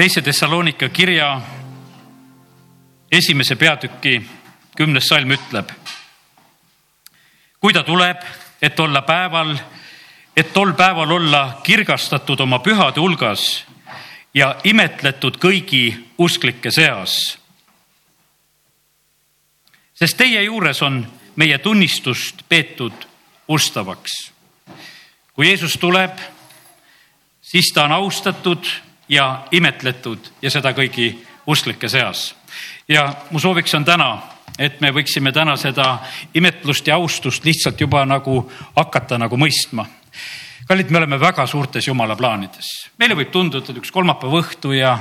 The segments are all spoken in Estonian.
teise Thessalonika kirja esimese peatüki kümnes salm ütleb. kui ta tuleb, et olla päeval, et tol päeval olla kirgastatud oma pühade hulgas ja imetletud kõigi usklike seas. sest teie juures on meie tunnistust peetud ustavaks. kui Jeesus tuleb, siis ta on austatud ja imetletud ja seda kõigi usklike seas. ja mu sooviks on täna, et me võiksime täna seda imetlust ja austust lihtsalt juba nagu hakata nagu mõistma kallid, me oleme väga suurtes jumala plaanides. meile võib tunduda, et üks kolmapäeva õhtu ja,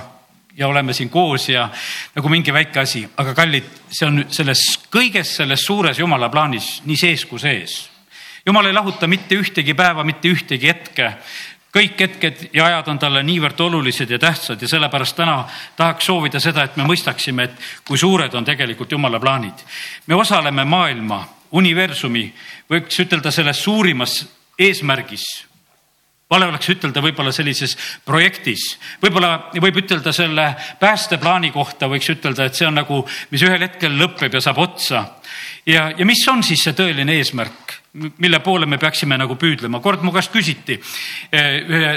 ja oleme siin koos ja nagu mingi väike asi, aga kallid, see on selles kõiges selles suures jumala plaanis nii sees kui sees. jumal ei lahuta mitte ühtegi päeva, mitte ühtegi hetke kõik hetked ja ajad on talle niivõrd olulised ja tähtsad ja sellepärast täna tahaks soovida seda, et me mõistaksime, et kui suured on tegelikult jumala plaanid. me osaleme maailma, universumi, võiks ütelda selles suurimas eesmärgis vale oleks ütelda võib-olla sellises projektis, võib-olla võib ütelda selle päästeplaani kohta, võiks ütelda, et see on nagu, mis ühel hetkel lõpeb ja saab otsa. ja, ja mis on siis see tõeline eesmärk, mille poole me peaksime nagu püüdlema, kord mu käest küsiti eh, ühe,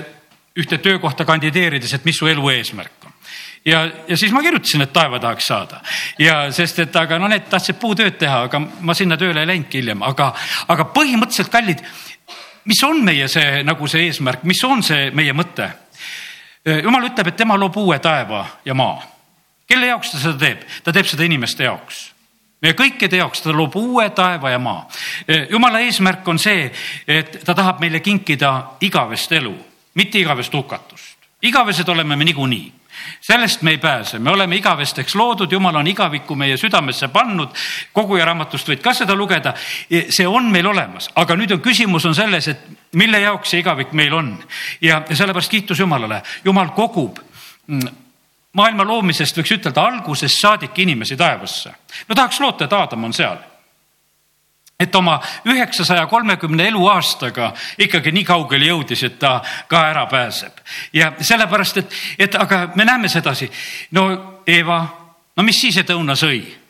ühte töökohta kandideerides, et mis su elu eesmärk on ja, ja siis ma kirjutasin, et taeva tahaks saada ja sest, et aga no need tahtsid puutööd teha, aga ma sinna tööle ei läinudki hiljem, aga, aga põhimõtteliselt kallid mis on meie see nagu see eesmärk, mis on see meie mõte? jumal ütleb, et tema loob uue taeva ja maa. kelle jaoks ta seda teeb? ta teeb seda inimeste jaoks meie kõikide jaoks, ta loob uue taeva ja maa. jumala eesmärk on see, et ta tahab meile kinkida igavest elu, mitte igavest hukatust. igavesed oleme me niikuinii sellest me ei pääse, me oleme igavesteks loodud, jumal on igaviku meie südamesse pannud. koguja raamatust võid ka seda lugeda. see on meil olemas, aga nüüd on küsimus on selles, et mille jaoks see igavik meil on ja, ja sellepärast kiitus Jumalale, Jumal kogub mm, maailma loomisest võiks ütelda algusest saadik inimesi taevasse. no tahaks loota, et Aadam on seal et oma üheksasaja kolmekümne eluaastaga ikkagi nii kaugele jõudis, et ta ka ära pääseb. ja sellepärast, et, et aga me näeme sedasi. no Eeva, no mis siis, et õuna sõi?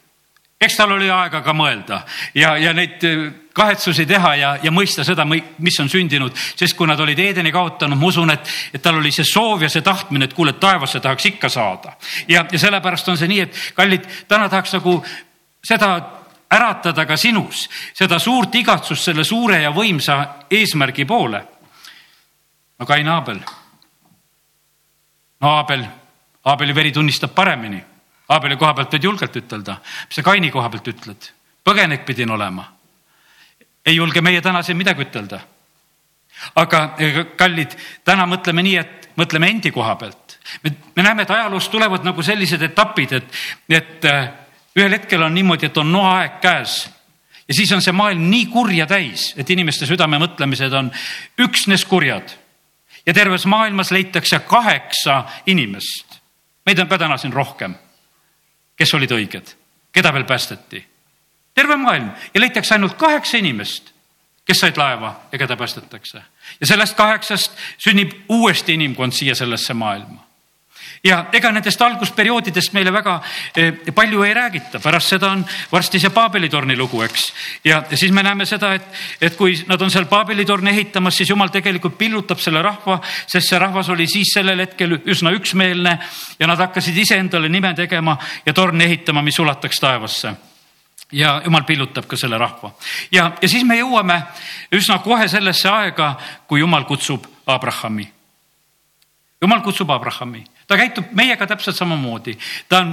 Eks tal oli aega ka mõelda ja, ja neid äh, kahetsusi teha ja, ja mõista seda, mis on sündinud, sest kui nad olid Eedeni kaotanud, ma usun, et, et tal oli see soov ja see tahtmine, et kuule, taevasse tahaks ikka saada. ja, ja sellepärast on see nii, et kallid, täna tahaks nagu seda äratada ka sinus seda suurt igatsust selle suure ja võimsa eesmärgi poole. no Kain Aabel. no Aabel, Aabeli veri tunnistab paremini. Aabeli koha pealt võid julgelt ütelda, mis sa Kaini koha pealt ütled? põgenik pidin olema. ei julge meie täna siin midagi ütelda. aga kallid, täna mõtleme nii, et mõtleme endi koha pealt. me, me näeme, et ajaloos tulevad nagu sellised etapid, et, et ühel hetkel on niimoodi, et on noaaeg käes ja siis on see maailm nii kurja täis, et inimeste südame mõtlemised on üksnes kurjad. ja terves maailmas leitakse kaheksa inimest. meid on ka täna siin rohkem, kes olid õiged, keda veel päästeti. terve maailm ja leitakse ainult kaheksa inimest, kes said laeva ja keda päästetakse. ja sellest kaheksast sünnib uuesti inimkond siia sellesse maailma ja ega nendest algusperioodidest meile väga eh, palju ei räägita, pärast seda on varsti see Paabeli torni lugu, eks. ja, siis me näeme seda, et, et kui nad on seal Paabeli torni ehitamas, siis jumal tegelikult pillutab selle rahva, sest see rahvas oli siis sellel hetkel üsna üksmeelne ja nad hakkasid iseendale nime tegema ja torni ehitama, mis ulataks taevasse ja jumal pillutab ka selle rahva ja, ja siis me jõuame üsna kohe sellesse aega, kui jumal kutsub Abrahami. jumal kutsub Abrahami ta käitub meiega täpselt samamoodi, ta on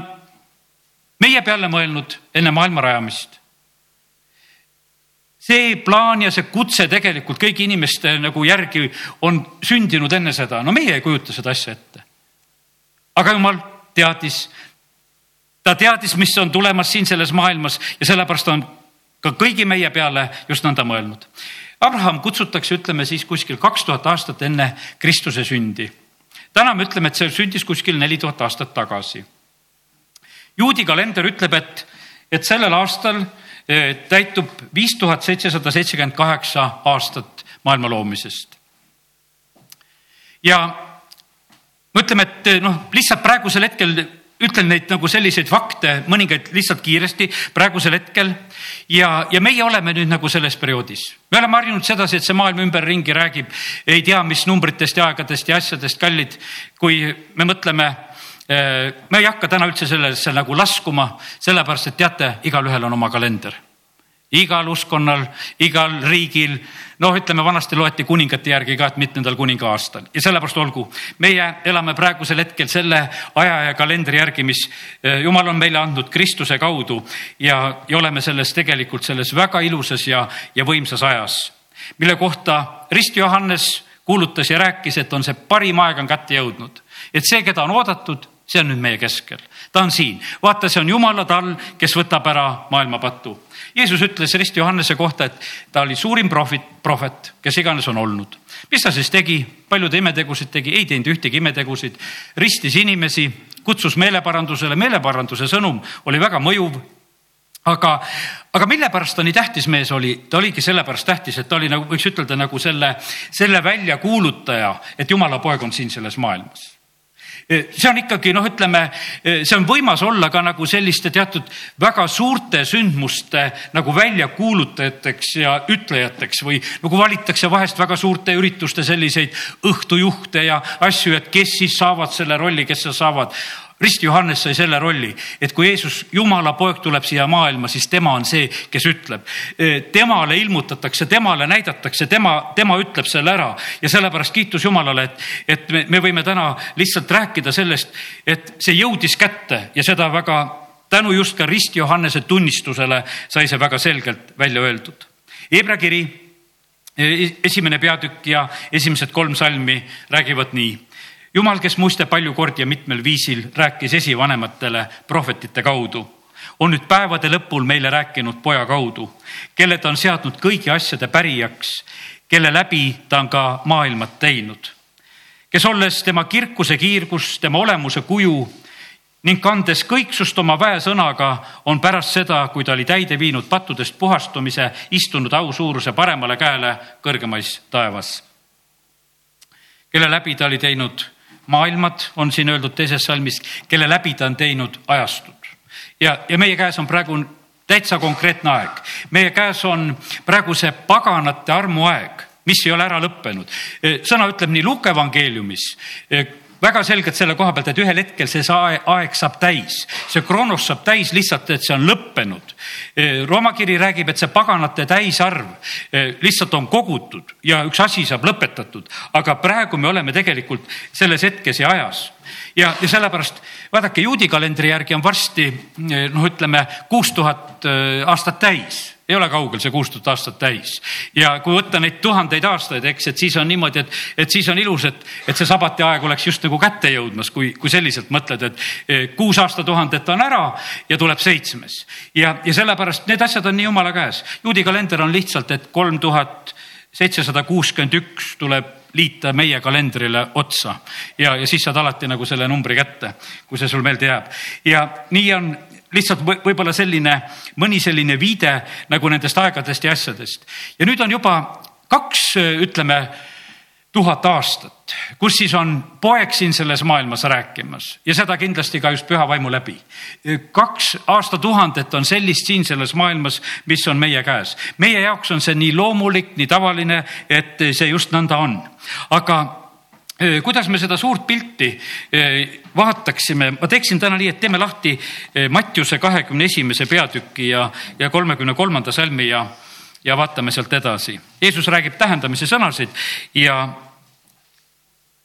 meie peale mõelnud enne maailma rajamist. see plaan ja see kutse tegelikult kõigi inimeste nagu järgi on sündinud enne seda, no meie ei kujuta seda asja ette. aga jumal teadis, ta teadis, mis on tulemas siin selles maailmas ja sellepärast on ka kõigi meie peale just nõnda mõelnud. Abraham kutsutakse, ütleme siis kuskil kaks tuhat aastat enne Kristuse sündi täna me ütleme, et see sündis kuskil neli tuhat aastat tagasi. juudi kalender ütleb, et, et sellel aastal eh, täitub viis tuhat seitsesada seitsekümmend kaheksa aastat maailma loomisest. ja ütleme, et noh, lihtsalt praegusel hetkel ütlen neid nagu selliseid fakte, mõningaid lihtsalt kiiresti praegusel hetkel. ja, ja meie oleme nüüd nagu selles perioodis. me oleme harjunud sedasi, et see maailm ümberringi räägib, ei tea, mis numbritest ja aegadest ja asjadest, kallid. kui me mõtleme, eh, me ei hakka täna üldse sellesse nagu laskuma, sellepärast et teate, igalühel on oma kalender igal uskkonnal, igal riigil, noh, ütleme vanasti loeti kuningate järgi ka, et mitmendal kuninga aastal ja sellepärast olgu. meie elame praegusel hetkel selle aja ja kalendri järgi, mis eh, jumal on meile andnud Kristuse kaudu ja, ja oleme selles tegelikult selles väga ilusas ja, ja võimsas ajas, mille kohta Rist Johannes kuulutas ja rääkis, et on see parim aeg on kätte jõudnud, et see, keda on oodatud, see on nüüd meie keskel, ta on siin, vaata, see on Jumala tall, kes võtab ära maailma patu Jeesus ütles Rist Johannese kohta, et ta oli suurim prohvet, prohvet, kes iganes on olnud. mis ta siis tegi, palju ta imetegusid tegi, ei teinud ühtegi imetegusid, ristis inimesi, kutsus meeleparandusele, meeleparanduse sõnum oli väga mõjuv. Aga, aga mille pärast ta nii tähtis mees oli, ta oligi sellepärast tähtis, et ta oli nagu võiks ütelda nagu selle, selle väljakuulutaja, et jumala poeg on siin selles maailmas see on ikkagi noh, ütleme, see on võimas olla ka nagu selliste teatud väga suurte sündmuste nagu väljakuulutajateks ja ütlejateks või nagu valitakse vahest väga suurte ürituste selliseid õhtujuhte ja asju, et kes siis saavad selle rolli, kes seal saavad rist Johannes sai selle rolli, et kui Jeesus, Jumala poeg tuleb siia maailma, siis tema on see, kes ütleb. temale ilmutatakse, temale näidatakse, tema, tema ütleb selle ära ja sellepärast kiitus Jumalale, et, et me, me võime täna lihtsalt rääkida sellest, et see jõudis kätte ja seda väga tänu just ka rist Johannese tunnistusele sai see väga selgelt välja öeldud. Hebra kiri, e-, esimene peatükk ja esimesed kolm salmi räägivad nii jumal, kes muiste palju kordi ja mitmel viisil rääkis esivanematele prohvetite kaudu, on nüüd päevade lõpul meile rääkinud poja kaudu, kelle ta on seadnud kõigi asjade pärijaks, kelle läbi ta on ka maailmat teinud. kes olles tema kirkuse kiirgus, tema olemuse kuju ning kandes kõiksust oma väesõnaga, on pärast seda, kui ta oli täide viinud pattudest puhastumise, istunud ausuuruse paremale käele kõrgemais taevas. kelle läbi ta oli teinud maailmad, on siin öeldud teises salmis, kelle läbi ta on teinud ajastud. ja, ja meie käes on praegu täitsa konkreetne aeg. meie käes on praegu see paganate armuaeg, mis ei ole ära lõppenud. sõna ütleb nii Luuke evangeeliumis väga selgelt selle koha pealt, et ühel hetkel see aeg saab täis, see kroonos saab täis lihtsalt, et see on lõppenud. Rooma kiri räägib, et see paganate täisarv lihtsalt on kogutud ja üks asi saab lõpetatud, aga praegu me oleme tegelikult selles hetkes ja ajas. Ja, ja sellepärast vaadake, juudi kalendri järgi on varsti noh, ütleme kuus tuhat aastat täis ei ole kaugel see kuus tuhat aastat täis. ja kui võtta neid tuhandeid aastaid, eks, et siis on niimoodi, et, et siis on ilus, et, et see sabati aeg oleks just nagu kätte jõudmas, kui, kui selliselt mõtled, et eh, kuus aastatuhandet on ära ja tuleb seitsmes. ja, ja sellepärast need asjad on nii jumala käes. juudi kalender on lihtsalt, et kolm tuhat seitsesada kuuskümmend üks tuleb liita meie kalendrile otsa ja, ja siis saad alati nagu selle numbri kätte, kui see sul meelde jääb. ja nii on lihtsalt võib-olla selline, mõni selline viide nagu nendest aegadest ja asjadest. ja nüüd on juba kaks, ütleme, tuhat aastat, kus siis on poeg siin selles maailmas rääkimas ja seda kindlasti ka just püha vaimu läbi. kaks aastatuhandet on sellist siin selles maailmas, mis on meie käes. meie jaoks on see nii loomulik, nii tavaline, et see just nõnda on. aga kuidas me seda suurt pilti vaataksime, ma teeksin täna nii, et teeme lahti Mattiuse kahekümne esimese peatüki ja, ja kolmekümne kolmanda salmi ja, ja vaatame sealt edasi. Jeesus räägib tähendamise sõnasid ja,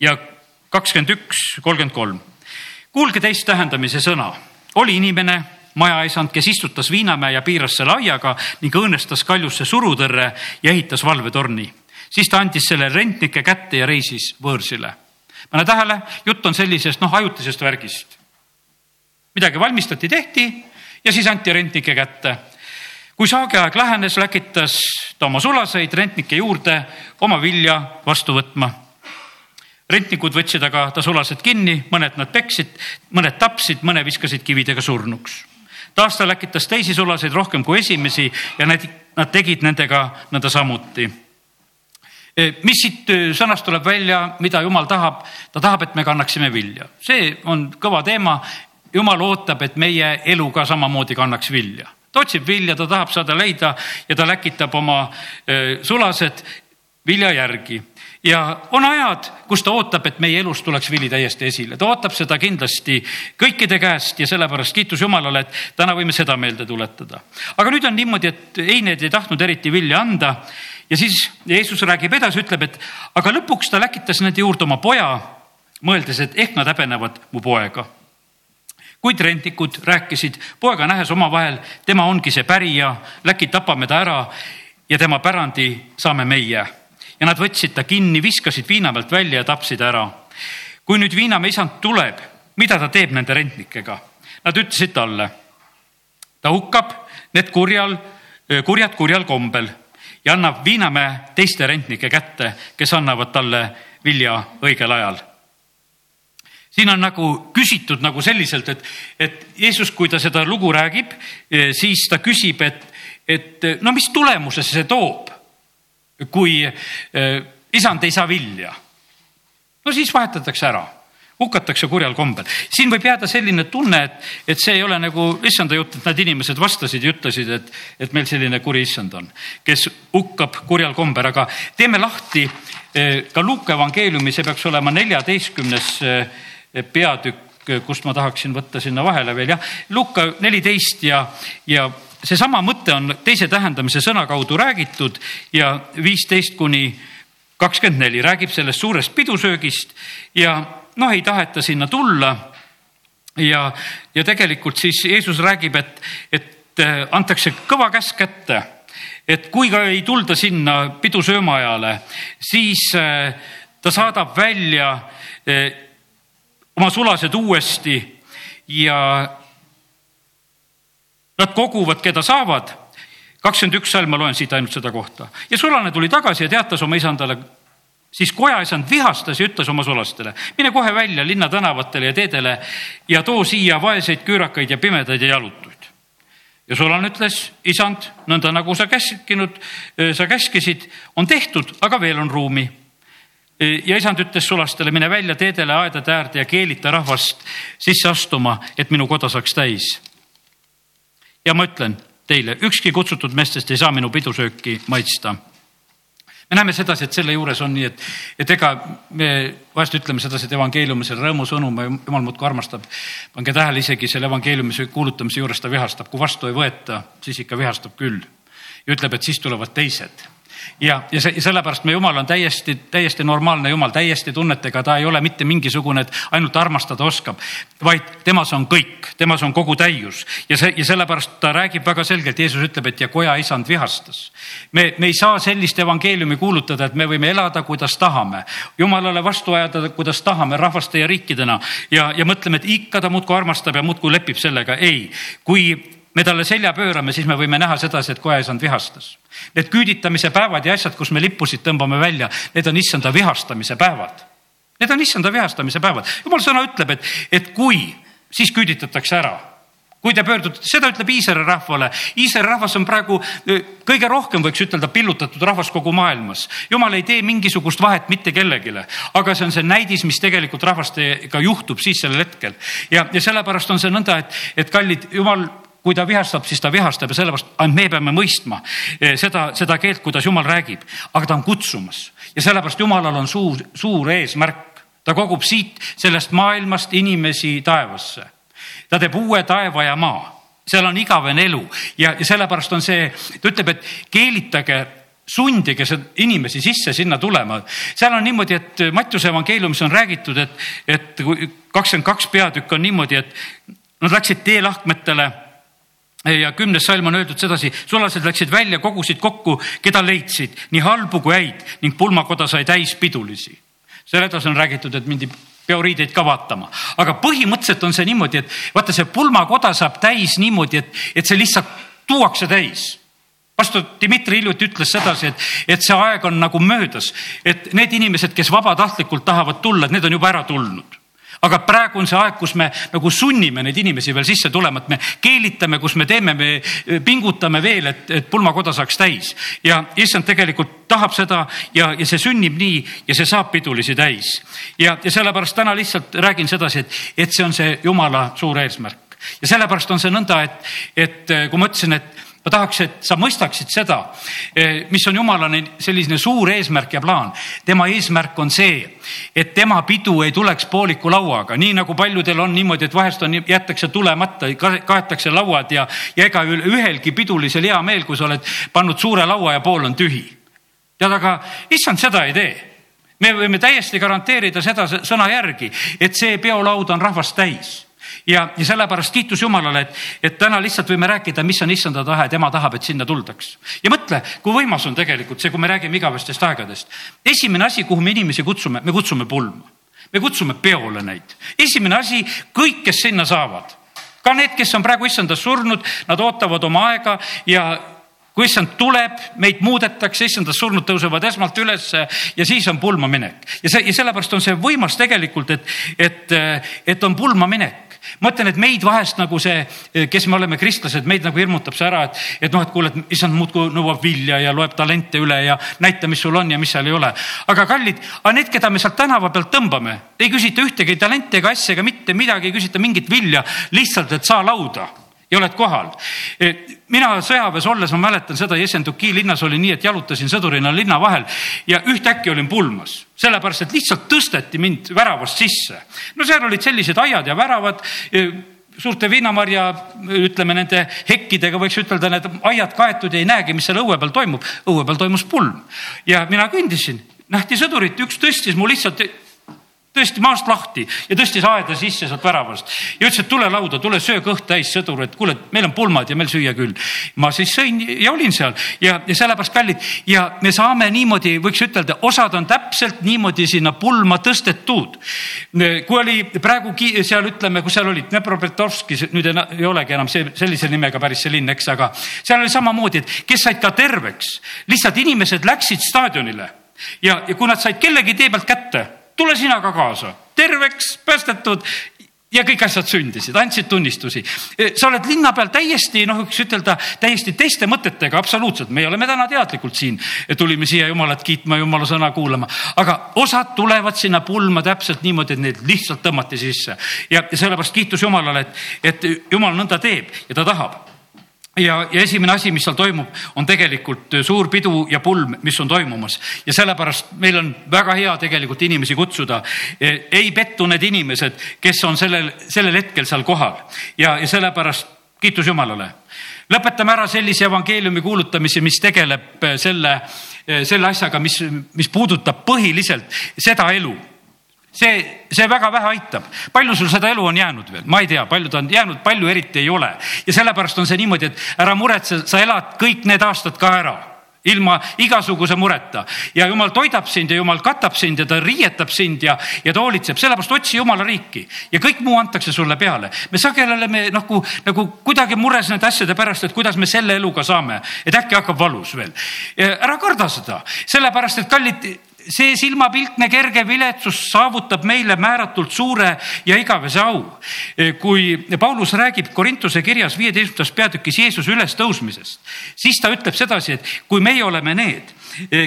ja kakskümmend üks, kolmkümmend kolm. kuulge teist tähendamise sõna, oli inimene majaisand, kes istutas Viinamäe ja piiras selle aiaga ning õõnestas kaljusse surutõrre ja ehitas valvetorni siis ta andis selle rentnike kätte ja reisis võõrsile. pane tähele, jutt on sellisest noh, ajutisest värgist. midagi valmistati, tehti ja siis anti rentnike kätte. kui saagiaeg lähenes, läkitas ta oma sulaseid rentnike juurde oma vilja vastu võtma rentnikud võtsid aga ta sulased kinni, mõned nad peksid, mõned tapsid, mõne viskasid kividega surnuks. taas ta läkitas teisi sulaseid rohkem kui esimesi ja need, nad tegid nendega nõnda samuti mis siit sõnast tuleb välja, mida jumal tahab? ta tahab, et me kannaksime vilja, see on kõva teema. jumal ootab, et meie elu ka samamoodi kannaks vilja ta otsib vilja, ta tahab saada leida ja ta läkitab oma sulased vilja järgi ja on ajad, kus ta ootab, et meie elus tuleks vili täiesti esile, ta ootab seda kindlasti kõikide käest ja sellepärast kiitus Jumalale, et täna võime seda meelde tuletada. aga nüüd on niimoodi, et eined ei tahtnud eriti vilja anda ja siis Jeesus räägib edasi, ütleb, et aga lõpuks ta läkitas nende juurde oma poja, mõeldes, et ehk nad häbenevad mu poega. kuid rentnikud rääkisid poega nähes omavahel, tema ongi see pärija, läki tapame ta ära ja tema pärandi saame meie ja nad võtsid ta kinni, viskasid viina pealt välja ja tapsid ära. kui nüüd viinamäe isand tuleb, mida ta teeb nende rentnikega? Nad ütlesid talle, ta hukkab need kurjal, kurjad kurjal kombel ja annab viinamäe teiste rentnike kätte, kes annavad talle vilja õigel ajal. Siin on nagu küsitud nagu selliselt, et, et Jeesus, kui ta seda lugu räägib, siis ta küsib, et, et no mis tulemuse see toob? Kui eh, isand ei saa vilja. no siis vahetatakse ära, hukatakse kurjal kombel. siin võib jääda selline tunne, et, et see ei ole nagu issanda jutt, et need inimesed vastasid ja ütlesid, et, et meil selline kuri issand on, kes hukkab kurjal kombel, aga teeme lahti eh, ka Luuke evangeeliumi, see peaks olema neljateistkümnes eh, peatükk, kust ma tahaksin võtta sinna vahele veel jah, Luuka neliteist ja, ja seesama mõte on teise tähendamise sõna kaudu räägitud ja viisteist kuni kakskümmend neli räägib sellest suurest pidusöögist ja noh, ei taheta sinna tulla. ja, ja tegelikult siis Jeesus räägib, et, et äh, antakse kõva käsk kätte, et kui ka ei tulda sinna pidusöömaajale, siis äh, ta saadab välja äh, oma sulased uuesti ja Nad koguvad, keda saavad. kakskümmend üks salm, ma loen siit ainult seda kohta. ja sulane tuli tagasi ja teatas oma isandale, siis kojaisand vihastas ja ütles oma sulastele, mine kohe välja linna tänavatele ja teedele ja too siia vaeseid küürakaid ja pimedaid ja jalutuid. ja sulane ütles, isand, nõnda nagu sa käskinud, sa käskisid, on tehtud, aga veel on ruumi. Ja isand ütles sulastele, mine välja teedele, aedade äärde ja keelita rahvast sisse astuma, et minu koda saaks täis. Ja ma ütlen teile, ükski kutsutud meestest ei saa minu pidusööki maitsta me näeme sedasi, et selle juures on nii, et, et ega me vahest ütleme sedasi, et evangeeliumis on rõõmusõnum ja jumal muudkui armastab. pange tähele, isegi selle evangeeliumise kuulutamise juures ta vihastab, kui vastu ei võeta, siis ikka vihastab küll. ja ütleb, et siis tulevad teised ja, ja see, sellepärast me Jumal on täiesti, täiesti normaalne Jumal, täiesti tunnetega, ta ei ole mitte mingisugune, et ainult armastada oskab, vaid temas on kõik, temas on kogu täius ja see ja sellepärast ta räägib väga selgelt, Jeesus ütleb, et ja koja isand vihastas. me, me ei saa sellist evangeeliumi kuulutada, et me võime elada, kuidas tahame, jumalale vastu ajada, kuidas tahame, rahvaste ja riikidena ja, ja mõtleme, et ikka ta muudkui armastab ja muudkui lepib sellega. ei, kui me talle selja pöörame, siis me võime näha sedasi, et kojaisand vihastas. Need küüditamise päevad ja asjad, kus me lippusid tõmbame välja, need on issanda vihastamise päevad. Need on issanda vihastamise päevad. jumal sõna ütleb, et, et kui, siis küüditatakse ära kui te pöördute, seda ütleb Iisraeli rahvale. Iisraeli rahvas on praegu kõige rohkem, võiks ütelda, pillutatud rahvas kogu maailmas. jumal ei tee mingisugust vahet mitte kellelegi, aga see on see näidis, mis tegelikult rahvastega juhtub siis sellel hetkel. ja, ja sellepärast on see nõnda, et, et kallid, jumal kui ta vihastab, siis ta vihastab ja sellepärast ainult me peame mõistma eh, seda, seda keelt, kuidas jumal räägib, aga ta on kutsumas ja sellepärast jumalal on suur, suur eesmärk. ta kogub siit sellest maailmast inimesi taevasse. ta teeb uue taeva ja maa, seal on igavene elu ja, ja sellepärast on see, ta ütleb, et keelitage sundige inimesi sisse sinna tulema. seal on niimoodi, et Mattiuse evangeeliumis on räägitud, et, et kakskümmend kaks peatükk on niimoodi, et nad läksid teelahkmetele ja kümnes salm on öeldud sedasi, sulased läksid välja, kogusid kokku, keda leidsid, nii halbu kui häid ning pulmakoda sai täis pidulisi. selle edasi on räägitud, et mindi peoriideid ka vaatama, aga põhimõtteliselt on see niimoodi, et vaata, see pulmakoda saab täis niimoodi, et, et see lihtsalt tuuakse täis. Pastor Dmitri hiljuti ütles sedasi, et, et see aeg on nagu möödas, et need inimesed, kes vabatahtlikult tahavad tulla, et need on juba ära tulnud aga praegu on see aeg, kus me nagu sunnime neid inimesi veel sisse tulema, et me keelitame, kus me teeme, me pingutame veel, et, et pulmakoda saaks täis. ja issand tegelikult tahab seda ja, ja see sünnib nii ja see saab pidulisi täis. ja, ja sellepärast täna lihtsalt räägin sedasi, et, et see on see jumala suur eesmärk ja sellepärast on see nõnda, et, et kui ma ütlesin, et ma tahaks, et sa mõistaksid seda, eh, mis on jumalane selline suur eesmärk ja plaan. tema eesmärk on see, et tema pidu ei tuleks pooliku lauaga, nii nagu paljudel on niimoodi, et vahest on, jätakse tulemata, kaetakse lauad ja, ja ega ühelgi pidulisel hea meel, kui sa oled pannud suure laua ja pool on tühi. tead, aga issand seda ei tee me võime täiesti garanteerida seda sõna järgi, et see peolaud on rahvast täis ja, ja sellepärast kiitus Jumalale, et, et täna lihtsalt võime rääkida, mis on issanda tahe, tema tahab, et sinna tuldaks. ja mõtle, kui võimas on tegelikult see, kui me räägime igavestest aegadest. esimene asi, kuhu me inimesi kutsume, me kutsume pulma, me kutsume peole neid. esimene asi, kõik, kes sinna saavad ka need, kes on praegu issandas surnud, nad ootavad oma aega ja kui issand tuleb, meid muudetakse, issandast surnud tõusevad esmalt ülesse ja siis on pulmaminek. ja see ja sellepärast on see võimas tegelikult, et, et, et on pulmaminek ma ütlen, et meid vahest nagu see, kes me oleme kristlased, meid nagu hirmutab see ära, et, et noh, et kuule, et issand muudkui nõuab vilja ja loeb talente üle ja näita, mis sul on ja mis seal ei ole. aga kallid, aga need, keda me sealt tänava pealt tõmbame, ei küsita ühtegi talenti ega asja ega mitte midagi, ei küsita mingit vilja, lihtsalt, et saa lauda ja oled kohal. mina sõjaväes olles, ma mäletan seda, Jessenduki linnas oli nii, et jalutasin sõdurina linna vahel ja ühtäkki olin pulmas, sellepärast et lihtsalt tõsteti mind väravast sisse. no seal olid sellised aiad ja väravad suurte viinamarja, ütleme nende hekkidega võiks ütelda, need aiad kaetud ja ei näegi, mis seal õue peal toimub. õue peal toimus pulm ja mina kõndisin, nähti sõdurit, üks tõstis mu lihtsalt tõesti maast lahti ja tõstis aeda sisse sealt väravast ja ütles, et tule lauda, tule söö kõht täis, sõdur, et kuule, meil on pulmad ja meil süüa küll. ma siis sõin ja olin seal ja, ja sellepärast kallid ja me saame niimoodi, võiks ütelda, osad on täpselt niimoodi sinna pulma tõstetud. kui oli praegu seal ütleme, kus seal olid, Dnepropetrovskis, nüüd ei olegi enam see sellise nimega päris see linn, eks, aga seal oli samamoodi, et kes said ka terveks, lihtsalt inimesed läksid staadionile ja, ja kui nad said kellegi tee pealt kätte tule sina ka kaasa, terveks, päästetud. Ja kõik asjad sündisid, andsid tunnistusi. E, sa oled linna peal täiesti noh, võiks ütelda täiesti teiste mõtetega, absoluutselt, me oleme täna teadlikult siin, tulime siia Jumalat kiitma, Jumala sõna kuulama, aga osad tulevad sinna pulma täpselt niimoodi, et neid lihtsalt tõmmati sisse. Ja sellepärast kiitus Jumalale, et, et Jumal nõnda teeb ja ta tahab ja, ja esimene asi, mis seal toimub, on tegelikult suur pidu ja pulm, mis on toimumas ja sellepärast meil on väga hea tegelikult inimesi kutsuda. E, ei pettu need inimesed, kes on sellel, sellel hetkel seal kohal ja, ja sellepärast kiitus Jumalale. lõpetame ära sellise evangeeliumi kuulutamise, mis tegeleb selle, selle asjaga, mis, mis puudutab põhiliselt seda elu see, see väga vähe aitab. palju sul seda elu on jäänud veel, ma ei tea, palju ta on jäänud, palju eriti ei ole. ja sellepärast on see niimoodi, et ära muretse, sa elad kõik need aastad ka ära ilma igasuguse mureta ja jumal toidab sind ja jumal katab sind ja ta riietab sind ja, ja ta hoolitseb, sellepärast otsi jumala riiki ja kõik muu antakse sulle peale. me sageli oleme nagu, nagu kuidagi mures nende asjade pärast, et kuidas me selle eluga saame, et äkki hakkab valus veel. ära karda seda, sellepärast et kallid see silmapiltne kerge viletsus saavutab meile määratult suure ja igavese au. kui Paulus räägib Korintuse kirjas viieteistkümnendas peatükis Jeesuse ülestõusmisest, siis ta ütleb sedasi, et kui meie oleme need,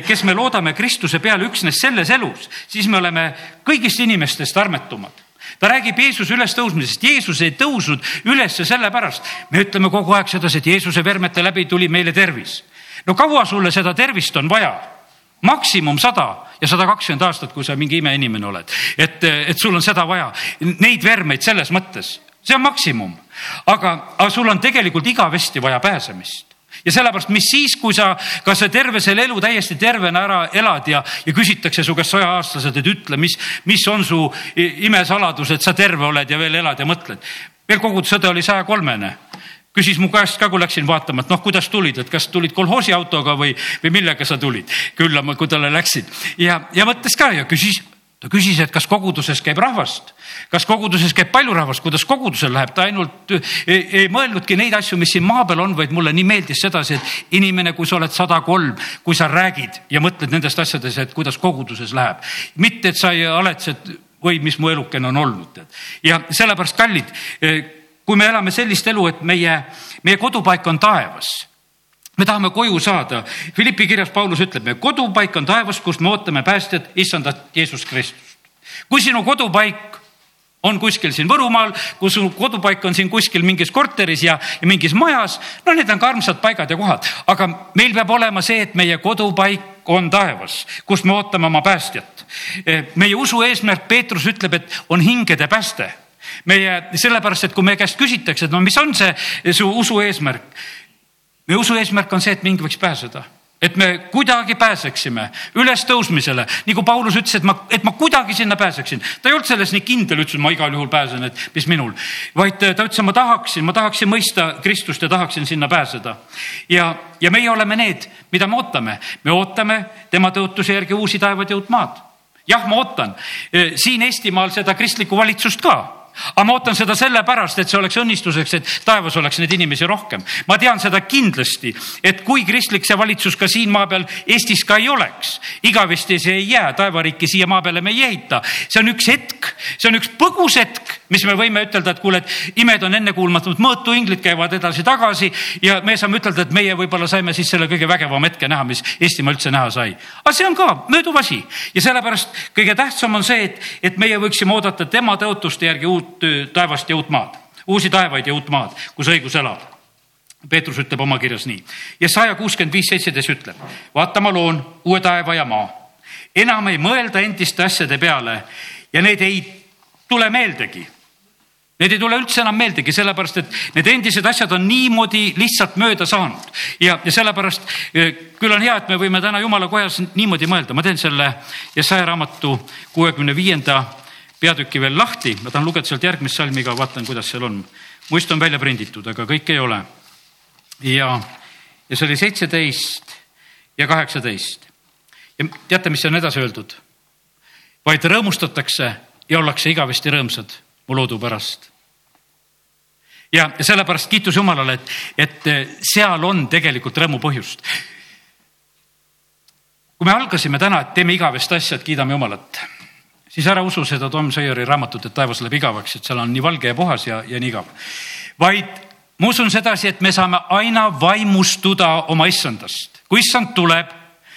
kes me loodame Kristuse peale üksnes selles elus, siis me oleme kõigist inimestest armetumad ta räägib Jeesuse ülestõusmisest, Jeesus ei tõusnud ülesse sellepärast, me ütleme kogu aeg sedasi, et Jeesuse vermete läbi tuli meile tervis. no kaua sulle seda tervist on vaja? Maksimum sada ja sada kakskümmend aastat, kui sa mingi imeinimene oled, et, et sul on seda vaja, neid vermeid selles mõttes, see on maksimum. aga, aga sul on tegelikult igavesti vaja pääsemist ja sellepärast, mis siis, kui sa, kas sa terve selle elu täiesti tervena ära elad ja, ja küsitakse su käest sajaaastased, et ütle, mis, mis on su imesaladus, et sa terve oled ja veel elad ja mõtled. veel kogudusõde oli saja kolmene küsis mu käest ka, kui läksin vaatama, et noh, kuidas tulid, et kas tulid kolhoosi autoga või, või millega sa tulid. Küllama, kui talle läksid ja, ja mõtles ka ja küsis, ta küsis, et kas koguduses käib rahvast, kas koguduses käib palju rahvast, kuidas kogudusel läheb, ta ainult ei, ei mõelnudki neid asju, mis siin maa peal on, vaid mulle nii meeldis sedasi, et inimene, kui sa oled sada kolm, kui sa räägid ja mõtled nendest asjadest, et kuidas koguduses läheb, mitte et sa ei aletsed või mis mu elukene on olnud, ja sellepärast, kallid, kui me elame sellist elu, et meie, meie kodupaik on taevas me tahame koju saada. Philippi kirjas Paulus ütleb, meie kodupaik on taevas, kust me ootame päästjat, issandat Jeesus Kristust. kui sinu kodupaik on kuskil siin Võrumaal, kui su kodupaik on siin kuskil mingis korteris ja, ja mingis majas, no need on ka armsad paigad ja kohad, aga meil peab olema see, et meie kodupaik on taevas, kus me ootame oma päästjat. meie usu eesmärk, Peetrus ütleb, et on hingede pääste meie, sellepärast et kui meie käest küsitakse, et no mis on see su usu eesmärk. meie usu eesmärk on see, et mingi võiks pääseda et me kuidagi pääseksime ülestõusmisele, nagu Paulus ütles, et ma, et ma kuidagi sinna pääseksin. ta ei olnud selles nii kindel, ütles, et ma igal juhul pääsen, et mis minul, vaid ta ütles, et ma tahaksin, ma tahaksin mõista Kristust ja tahaksin sinna pääseda. ja, ja meie oleme need, mida me ootame, me ootame tema tõotuse järgi uusi taevad ja uut maad. jah, ma ootan eh, siin Eestimaal seda kristlikku valitsust ka aga ma ootan seda sellepärast, et see oleks õnnistuseks, et taevas oleks neid inimesi rohkem. ma tean seda kindlasti, et kui kristlik see valitsus ka siin maa peal Eestis ka ei oleks, igavesti see ei jää, taevariiki siia maa peale me ei ehita. see on üks hetk, see on üks põgus hetk, mis me võime ütelda, et kuule, et imed on ennekuulmatud, mõõtuinglid käivad edasi-tagasi ja me saame ütelda, et meie võib-olla saime siis selle kõige vägevama hetke näha, mis Eestimaa üldse näha sai. aga see on ka mööduv asi ja sellepärast kõige tähtsam on see, et, et meie võiksime oodata tema tõotuste järgi uut taevast ja uut maad, uusi taevaid ja uut maad, kus õigus elab. Peetrus ütleb oma kirjas nii ja saja kuuskümmend viis seitseteist ütleb, vaata, ma loon uue taeva ja maa. enam ei mõelda endiste asjade peale ja need ei tule meeldegi Need ei tule üldse enam meeldegi, sellepärast et need endised asjad on niimoodi lihtsalt mööda saanud ja, ja sellepärast küll on hea, et me võime täna jumala kojas niimoodi mõelda, ma teen selle Jesaja raamatu kuuekümne viienda peatüki veel lahti, ma tahan lugeda sealt järgmist salmi ka, vaatan, kuidas seal on. muist on välja prinditud, aga kõik ei ole. ja, ja see oli seitseteist ja kaheksateist. ja teate, mis on edasi öeldud? vaid rõõmustatakse ja ollakse igavesti rõõmsad mu loodu pärast. ja, sellepärast kiitus Jumalale, et, et seal on tegelikult rõõmu põhjust. kui me algasime täna, et teeme igavest asja, et kiidame Jumalat siis ära usu seda Tom Sawyeri raamatut, et taevas läheb igavaks, et seal on nii valge ja puhas ja, ja nii igav. vaid ma usun sedasi, et me saame aina vaimustuda oma issandast. kui issand tuleb,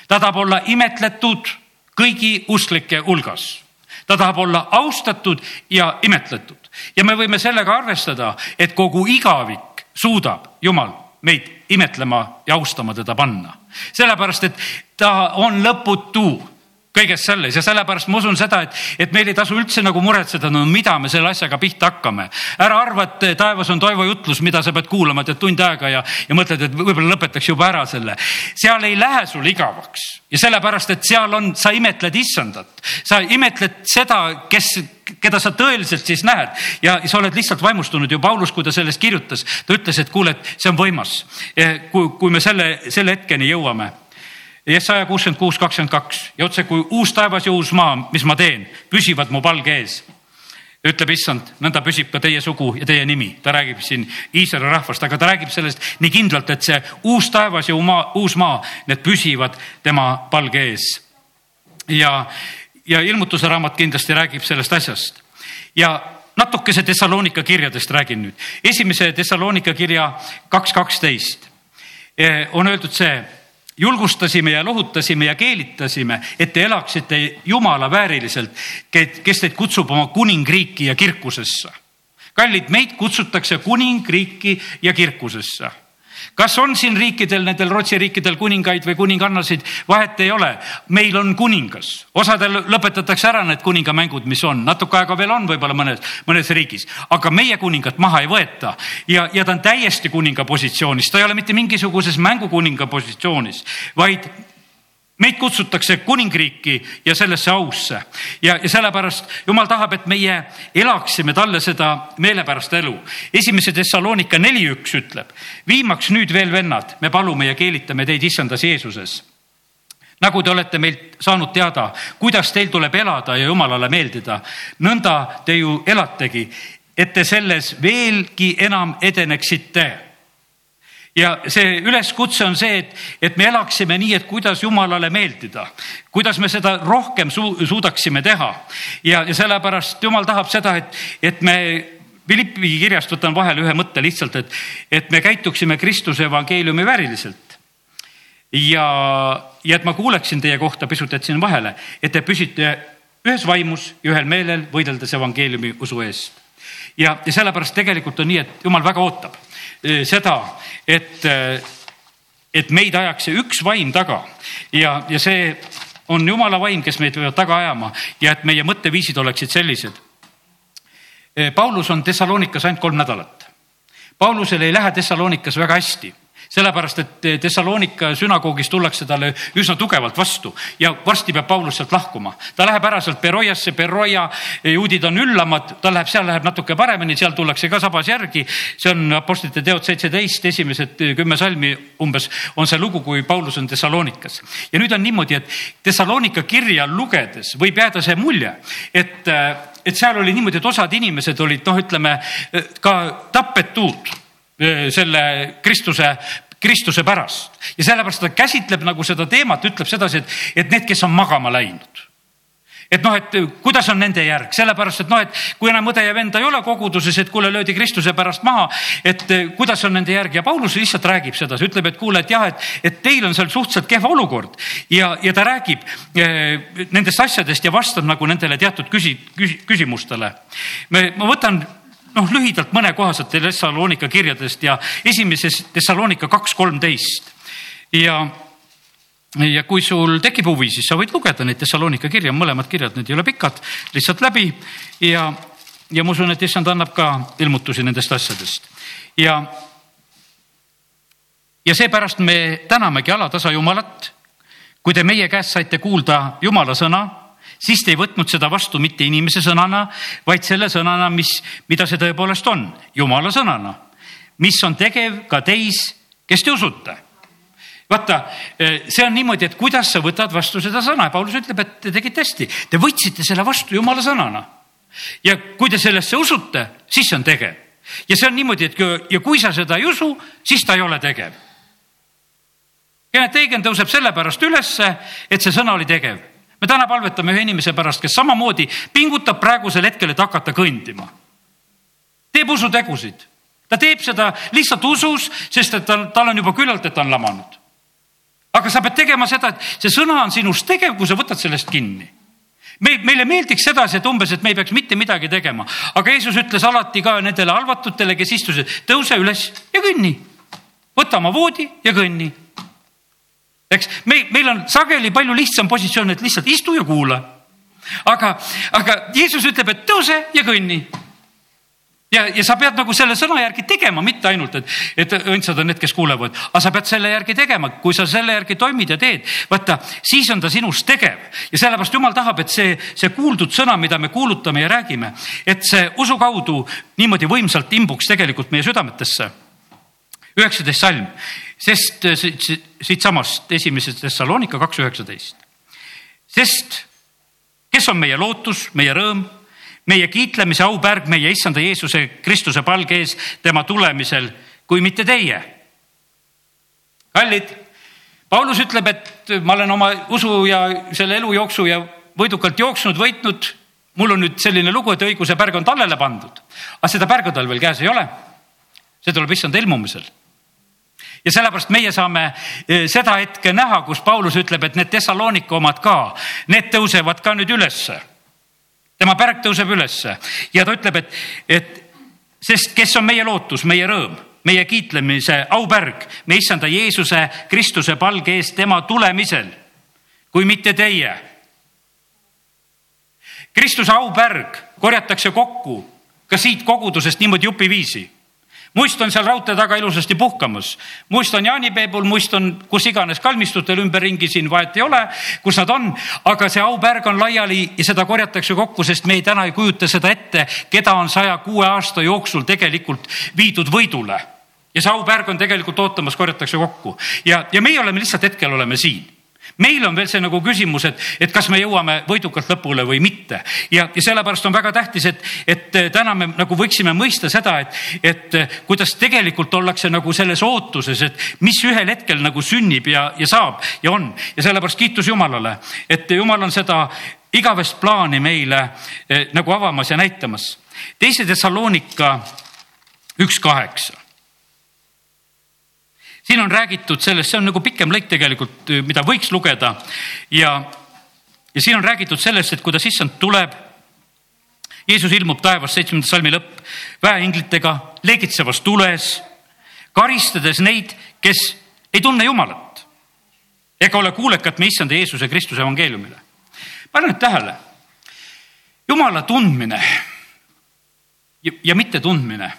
ta tahab olla imetletud kõigi usklike hulgas. Ta tahab olla austatud ja imetletud ja me võime sellega arvestada, et kogu igavik suudab Jumal meid imetlema ja austama teda panna. sellepärast, et ta on lõputu kõiges selles ja sellepärast ma usun seda, et, et meil ei tasu üldse nagu muretseda, no mida me selle asjaga pihta hakkame. ära arva, et taevas on Toivo jutlus, mida sa pead kuulama, tead tund aega ja, ja mõtled, et võib-olla lõpetaks juba ära selle. seal ei lähe sul igavaks ja sellepärast, et seal on, sa imetled issandat, sa imetled seda, kes, keda sa tõeliselt siis näed ja sa oled lihtsalt vaimustunud ju Paulus, kui ta sellest kirjutas, ta ütles, et kuule, et see on võimas. kui, kui me selle, selle hetkeni jõuame Jesaja kuuskümmend kuus, kakskümmend kaks ja otse kui uus taevas ja uus maa, mis ma teen, püsivad mu palge ees. ütleb issand, nõnda püsib ka teie sugu ja teie nimi. ta räägib siin Iisraeli rahvast, aga ta räägib sellest nii kindlalt, et see uus taevas ja maa, uus maa, need püsivad tema palge ees. ja, ja ilmutuse raamat kindlasti räägib sellest asjast ja natukese Thessalonika kirjadest räägin nüüd. esimese Thessalonika kirja kaks kaksteist eh, on öeldud see julgustasime ja lohutasime ja keelitasime, et te elaksite Jumala vääriliselt, kes teid kutsub oma kuningriiki ja kirkusesse. kallid, meid kutsutakse kuningriiki ja kirkusesse kas on siin riikidel, nendel Rootsi riikidel kuningaid või kuningannasid, vahet ei ole. meil on kuningas, osadel lõpetatakse ära need kuningamängud, mis on, natuke aega veel on võib-olla mõnes, mõnes riigis, aga meie kuningat maha ei võeta. Ja, ja ta on täiesti kuninga positsioonis, ta ei ole mitte mingisuguses mängukuninga positsioonis, vaid meid kutsutakse kuningriiki ja sellesse ausse. Ja, ja sellepärast jumal tahab, et meie elaksime talle seda meelepärast elu. esimese Thessalonika neli üks ütleb, viimaks nüüd veel vennad, me palume ja keelitame teid issandas Jeesuses. Nagu te olete meilt saanud teada, kuidas teil tuleb elada ja Jumalale meeldida, nõnda te ju elategi, et te selles veelgi enam edeneksite ja see üleskutse on see, et, et me elaksime nii, et kuidas Jumalale meeldida, kuidas me seda rohkem su suudaksime teha ja, ja sellepärast Jumal tahab seda, et, et me Philippi kirjast võtan vahele ühe mõtte lihtsalt, et, et me käituksime Kristuse evangeeliumi vääriliselt. ja, ja et ma kuuleksin teie kohta, pisut jätsin vahele, et te püsite ühes vaimus ja ühel meelel võideldes evangeeliumi usu eest. ja, ja sellepärast tegelikult on nii, et jumal väga ootab seda, et, eh, et meid ajaks see üks vaim taga. Ja, ja see on jumala vaim, kes meid peavad taga ajama ja et meie mõtteviisid oleksid sellised. Eh, Paulus on Thessalonikas ainult kolm nädalat. Paulusel ei lähe Thessalonikas väga hästi sellepärast, et Thessalonika sünagoogis tullakse talle üsna tugevalt vastu ja varsti peab Paulus sealt lahkuma. ta läheb ära sealt Beroiasse, Beroia juudid on üllamad, ta läheb, seal läheb natuke paremini, seal tullakse ka sabas järgi. see on Apostlite teod seitseteist, esimesed kümme salmi umbes on see lugu, kui Paulus on Thessalonikas. ja nüüd on niimoodi, et Thessalonika kirja lugedes võib jääda see mulje, et et seal oli niimoodi, et osad inimesed olid noh, ütleme ka tapetud selle Kristuse Kristuse pärast. Ja sellepärast ta käsitleb nagu seda teemat, ütleb sedasi, et, et need, kes on magama läinud. Et noh, et kuidas on nende järg, sellepärast et noh, et kui enam õde ja venda ei ole koguduses, et kuule, löödi Kristuse pärast maha, et kuidas on nende järg? Ja Paulus lihtsalt räägib sedasi, ütleb, et kuule, et jah, et, et teil on seal suhteliselt kehva olukord. Ja, ja ta räägib eh, nendest asjadest ja vastab nagu nendele teatud küsi-, küsi, küsimustele. me, ma võtan noh, lühidalt mõne koha sealt Thessalonika kirjadest ja esimeses Thessalonika kaks kolmteist ja ja kui sul tekib huvi, siis sa võid lugeda neid Thessalonika kirja, mõlemad kirjad, need ei ole pikad, lihtsalt läbi ja, ja ma usun, et issand annab ka ilmutusi nendest asjadest ja, ja seepärast me tänamegi alatasa Jumalat. kui te meie käest saite kuulda Jumala sõna, siis te ei võtnud seda vastu mitte inimese sõnana, vaid selle sõnana, mis, mida see tõepoolest on, Jumala sõnana, mis on tegev ka teis, kes te usute vaata, eh, see on niimoodi, et kuidas sa võtad vastu seda sõna ja Paulus ütleb, et te tegite hästi, te võtsite selle vastu jumala sõnana. ja kui te sellesse usute, siis see on tegev. ja see on niimoodi, et kui, ja kui sa seda ei usu, siis ta ei ole tegev. Kennet Eigen tõuseb sellepärast ülesse, et see sõna oli tegev. Me täna palvetame ühe inimese pärast, kes samamoodi pingutab praegusel hetkel, et hakata kõndima. teeb usutegusid ta teeb seda lihtsalt usus, sest et tal, tal on juba küllalt, et ta on lamanud aga sa pead tegema seda, et see sõna on sinus tegev, kui sa võtad sellest kinni me, meile meeldiks sedasi, et umbes, et me ei peaks mitte midagi tegema, aga Jeesus ütles alati ka nendele halvatutele, kes istusid, tõuse üles ja kõnni. võta oma voodi ja kõnni. Eks me, meil on sageli palju lihtsam positsioon, et lihtsalt istu ja kuula. aga, aga Jeesus ütleb, et tõuse ja kõnni. Ja, ja sa pead nagu selle sõna järgi tegema, mitte ainult, et, et õndsad on need, kes kuulevad, aga sa pead selle järgi tegema, kui sa selle järgi toimid ja teed, vaata, siis on ta sinus tegev. Ja sellepärast jumal tahab, et see, see kuuldud sõna, mida me kuulutame ja räägime, et see usu kaudu niimoodi võimsalt imbuks tegelikult meie südametesse. üheksateist salm, sest siitsamast esimesest Thessalonika kaks üheksateist, sest kes on meie lootus, meie rõõm meie kiitlemise aupärg meie issanda Jeesuse Kristuse palge ees tema tulemisel, kui mitte teie. kallid, Paulus ütleb, et ma olen oma usu ja selle elu jooksu ja võidukalt jooksnud, võitnud. mul on nüüd selline lugu, et õiguse pärg on tallele pandud, aga seda pärga tal veel käes ei ole. see tuleb issanda ilmumisel ja sellepärast meie saame e, seda hetke näha, kus Paulus ütleb, et need Thessalonika omad ka, need tõusevad ka nüüd ülesse. Tema pärg tõuseb ülesse. Ja ta ütleb, et, et sest kes on meie lootus, meie rõõm, meie kiitlemise aupärg, me issanda Jeesuse Kristuse palge eest tema tulemisel, kui mitte teie. Kristuse aupärg korjatakse kokku ka siit kogudusest niimoodi jupiviisi must on seal raudtee taga ilusasti puhkamas, must on jaanipeebul, must on kus iganes kalmistutel ümberringi, siin vahet ei ole, kus nad on, aga see aupärg on laiali ja seda korjatakse kokku, sest me ei, täna ei kujuta seda ette, keda on saja kuue aasta jooksul tegelikult viidud võidule. ja see aupärg on tegelikult ootamas, korjatakse kokku. Ja, ja meie oleme lihtsalt hetkel oleme siin meil on veel see nagu küsimus, et, et kas me jõuame võidukalt lõpule või mitte. ja, ja sellepärast on väga tähtis, et, et täna me nagu võiksime mõista seda, et, et kuidas tegelikult ollakse nagu selles ootuses, et mis ühel hetkel nagu sünnib ja, ja saab ja on. ja sellepärast kiitus Jumalale, et Jumal on seda igavest plaani meile eh, nagu avamas ja näitamas. teise Thessalonika üks kaheksa siin on räägitud sellest, see on nagu pikem lõik tegelikult, mida võiks lugeda ja, ja siin on räägitud sellest, et kuidas issand tuleb. Jeesus ilmub taevas, seitsmenda salmi lõpp, väeinglitega, leegitsevas tules, karistades neid, kes ei tunne Jumalat ega ole kuulekad me issanda Jeesuse Kristuse evangeeliumile. pane nüüd tähele, Jumala tundmine ja, ja mittetundmine